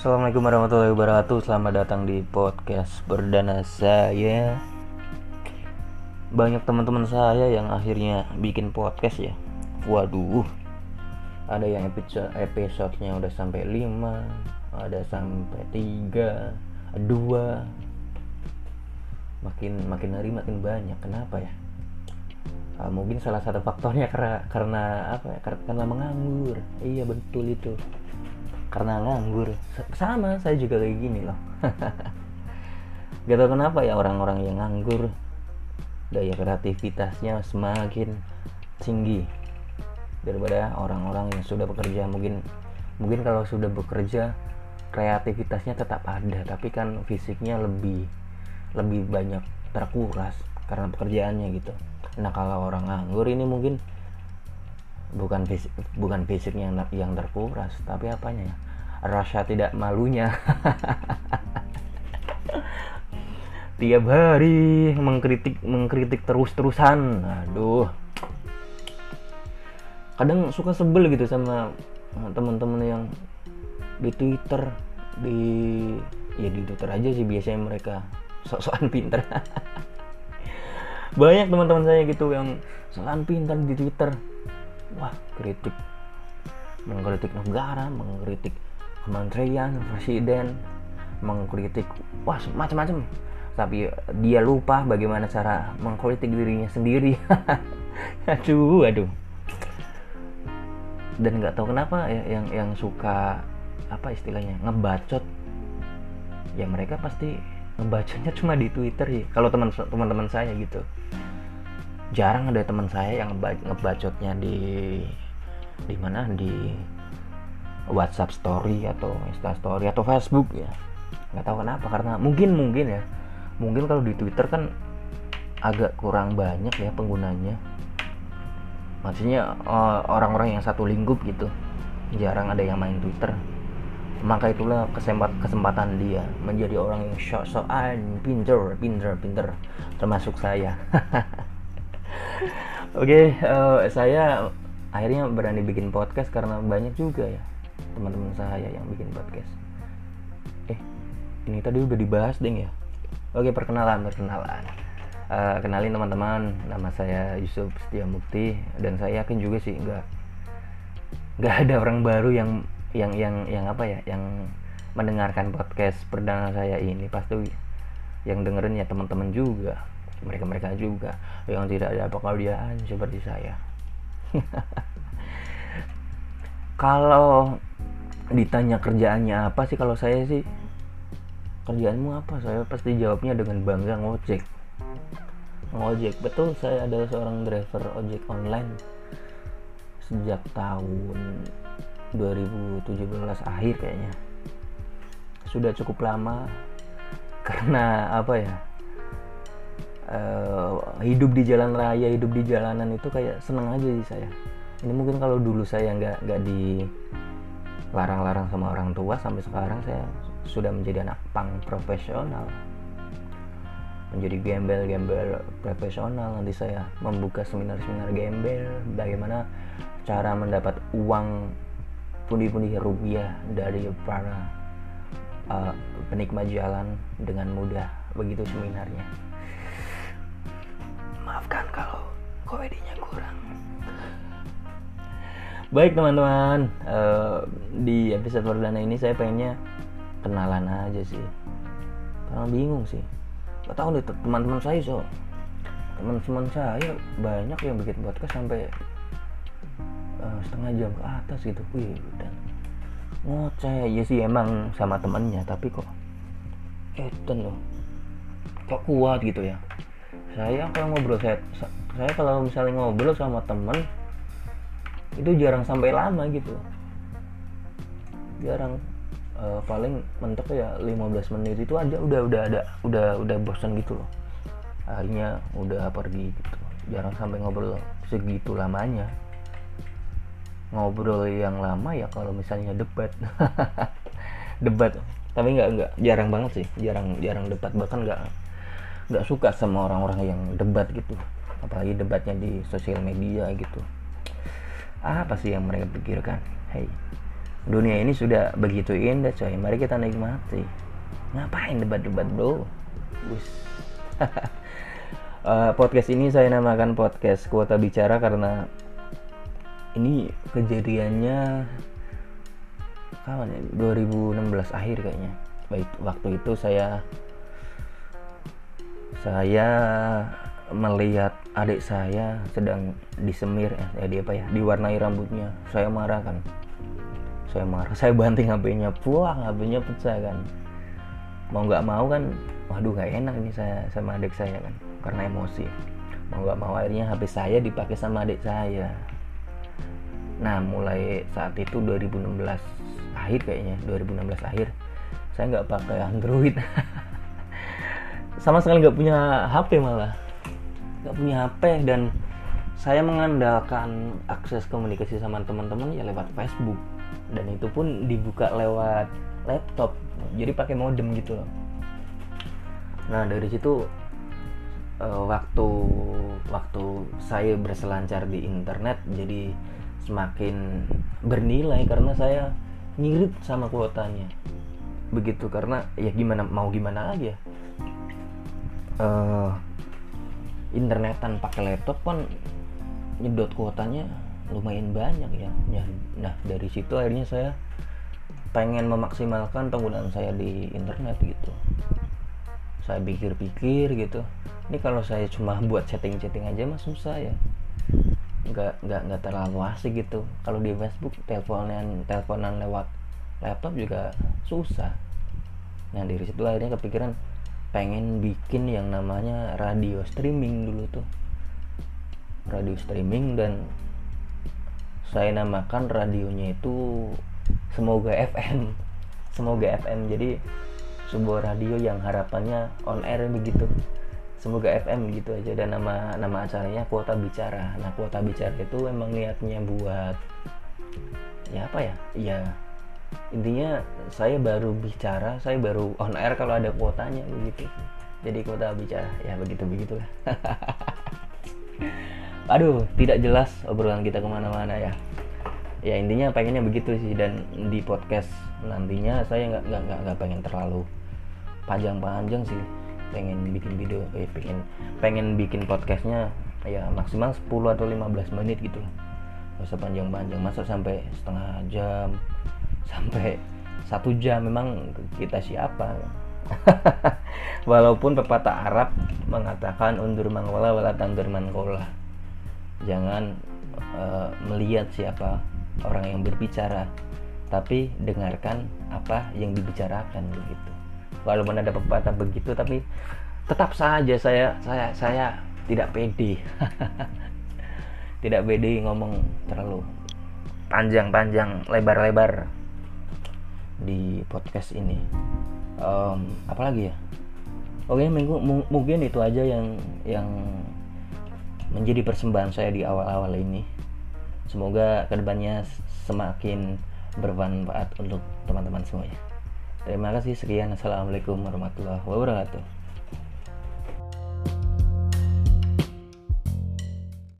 Assalamualaikum warahmatullahi wabarakatuh. Selamat datang di podcast perdana saya. Banyak teman-teman saya yang akhirnya bikin podcast ya. Waduh Ada yang episode episodenya udah sampai 5 Ada sampai 3 2 Makin makin hari makin banyak. Kenapa ya? Ah, mungkin salah satu faktornya karena karena apa ya? Karena menganggur iya betul itu karena nganggur. Sama saya juga kayak gini loh. Gak tau kenapa ya orang-orang yang nganggur daya kreativitasnya semakin tinggi daripada orang-orang yang sudah bekerja. Mungkin mungkin kalau sudah bekerja kreativitasnya tetap ada tapi kan fisiknya lebih lebih banyak terkuras karena pekerjaannya gitu. Nah kalau orang nganggur ini mungkin bukan fisik bukan fisiknya yang, yang terkuras tapi apanya ya? Rasa tidak malunya. Tiap hari mengkritik mengkritik terus terusan aduh. Kadang suka sebel gitu sama teman-teman yang di Twitter di ya di Twitter aja sih biasanya mereka. Sok-sokan pinter. Banyak teman-teman saya gitu yang selain pintar di Twitter wah kritik. Mengkritik negara mengkritik kementerian presiden mengkritik wah macam-macam. Tapi dia lupa bagaimana cara mengkritik dirinya sendiri. Aduh aduh. Dan nggak tahu kenapa ya yang yang suka apa istilahnya ngebacot ya mereka pasti ngebacanya cuma di Twitter ya kalau teman teman saya gitu jarang ada teman saya yang ngebacotnya di di mana? Di WhatsApp Story atau Insta Story atau Facebook ya. Nggak tahu kenapa karena mungkin mungkin ya. Mungkin kalau di Twitter kan agak kurang banyak ya penggunanya. Maksudnya eh, orang-orang yang satu lingkup gitu. Jarang ada yang main Twitter. Maka itulah kesempat kesempatan dia menjadi orang yang sok-sokan pinter pinter pinter. Termasuk saya oke okay, uh, eh, saya akhirnya berani bikin podcast karena banyak juga ya teman-teman saya yang bikin podcast. Eh ini tadi udah dibahas ding ya? Oke okay, perkenalan perkenalan. Uh, kenalin teman-teman nama saya Yusuf Setia Mukti dan saya yakin juga sih nggak nggak ada orang baru yang yang yang yang apa ya yang mendengarkan podcast perdana saya ini. Pasti yang dengerin ya teman-teman juga mereka-mereka juga yang tidak ada pekerjaan seperti saya. Kalau ditanya kerjaannya apa sih kalau saya sih kerjaanmu apa? Saya pasti jawabnya dengan bangga ngojek. Ngojek betul saya adalah seorang driver ojek online sejak tahun 2017 akhir kayaknya. Sudah cukup lama karena apa ya uh, hidup di jalan raya hidup di jalanan itu kayak seneng aja sih saya. Ini mungkin kalau dulu saya nggak nggak di larang-larang sama orang tua sampai sekarang saya sudah menjadi anak pang profesional. Menjadi gembel-gembel profesional. Nanti saya membuka seminar-seminar gembel bagaimana cara mendapat uang pundi-pundi rupiah dari para uh, penikmat jalan dengan mudah. Begitu seminarnya maafkan kalau komedinya kurang. Baik teman-teman. Uh, di episode perdana ini saya pengennya kenalan aja sih. Karena bingung sih. Gak tahu deh teman-teman saya so. Teman-teman saya banyak yang bikin podcast sampai uh, setengah jam ke atas gitu. Wih dan ngoceh. Ya sih emang sama temennya tapi kok Eden loh. Kok kuat gitu ya saya kalau ngobrol saya saya kalau misalnya ngobrol sama temen itu jarang sampai lama gitu. Jarang uh, paling mentok ya 15 menit itu aja udah udah ada udah udah bosan gitu loh. Akhirnya udah pergi gitu. Jarang sampai ngobrol segitu lamanya. Ngobrol yang lama ya kalau misalnya debat. Debat tapi nggak nggak jarang banget sih. Jarang jarang debat. Bahkan nggak nggak suka sama orang-orang yang debat gitu. Apalagi debatnya di sosial media gitu. Apa sih yang mereka pikirkan? Hey dunia ini sudah begitu indah coy. Mari kita nikmati. Ngapain debat-debat bro? Bus. uh, podcast ini saya namakan podcast kuota bicara karena ini kejadiannya kapan ya? 2016 akhir kayaknya. Baik waktu itu saya saya melihat adik saya sedang disemir eh dia apa ya diwarnai rambutnya. Saya marah kan? Saya marah. Saya banting HP-nya puang HP-nya pecah kan? Mau nggak mau kan? Waduh nggak enak ini saya sama adik saya kan? Karena emosi. Mau nggak mau akhirnya HP saya dipakai sama adik saya. Nah mulai saat itu 2016 akhir kayaknya 2016 akhir saya nggak pakai Android sama sekali nggak punya HP malah. Nggak punya HP dan saya mengandalkan akses komunikasi sama teman-teman ya lewat Facebook. Dan itu pun dibuka lewat laptop jadi pakai modem gitu loh. Nah dari situ uh, waktu waktu saya berselancar di internet jadi semakin bernilai karena saya ngirit sama kuotanya. Begitu karena ya gimana mau gimana aja uh, internetan pakai laptop kan nyedot kuotanya lumayan banyak ya. ya nah dari situ akhirnya saya pengen memaksimalkan penggunaan saya di internet gitu. Saya pikir-pikir gitu. Ini kalau saya cuma buat chatting-chatting aja mah susah ya. Nggak nggak nggak terlalu asik gitu. Kalau di Facebook teleponan teleponan lewat laptop juga susah. Nah dari situ akhirnya kepikiran pengen bikin yang namanya radio streaming dulu tuh. Radio streaming dan saya namakan radionya itu semoga FM semoga FM jadi sebuah radio yang harapannya on air begitu. Semoga FM gitu aja. Dan nama nama acaranya kuota bicara. Nah kuota bicara itu emang niatnya buat ya apa ya? Ya intinya saya baru bicara saya baru on air kalau ada kuotanya begitu. Jadi kuota bicara ya begitu begitulah aduh tidak jelas obrolan kita ke mana-mana ya. Ya intinya pengennya begitu sih dan di podcast nantinya saya nggak nggak nggak nggak pengen terlalu panjang-panjang sih. Pengen bikin video eh, pengen pengen bikin podcastnya ya maksimal 10 atau 15 menit gitu. Nggak usah panjang-panjang. Masa sampai setengah jam sampai satu jam memang kita siapa? Walaupun pepatah Arab mengatakan undur mangkola wala tandur mangkola jangan uh, melihat siapa orang yang berbicara tapi dengarkan apa yang dibicarakan begitu. Walaupun ada pepatah begitu tapi tetap saja saya saya saya tidak pede. Tidak pede ngomong terlalu panjang-panjang lebar-lebar di podcast ini. Um, apalagi ya? Oke minggu mungkin itu aja yang yang menjadi persembahan saya di awal-awal ini. Semoga ke depannya semakin bermanfaat untuk teman-teman semuanya. Terima kasih sekian. Assalamualaikum warahmatullahi wabarakatuh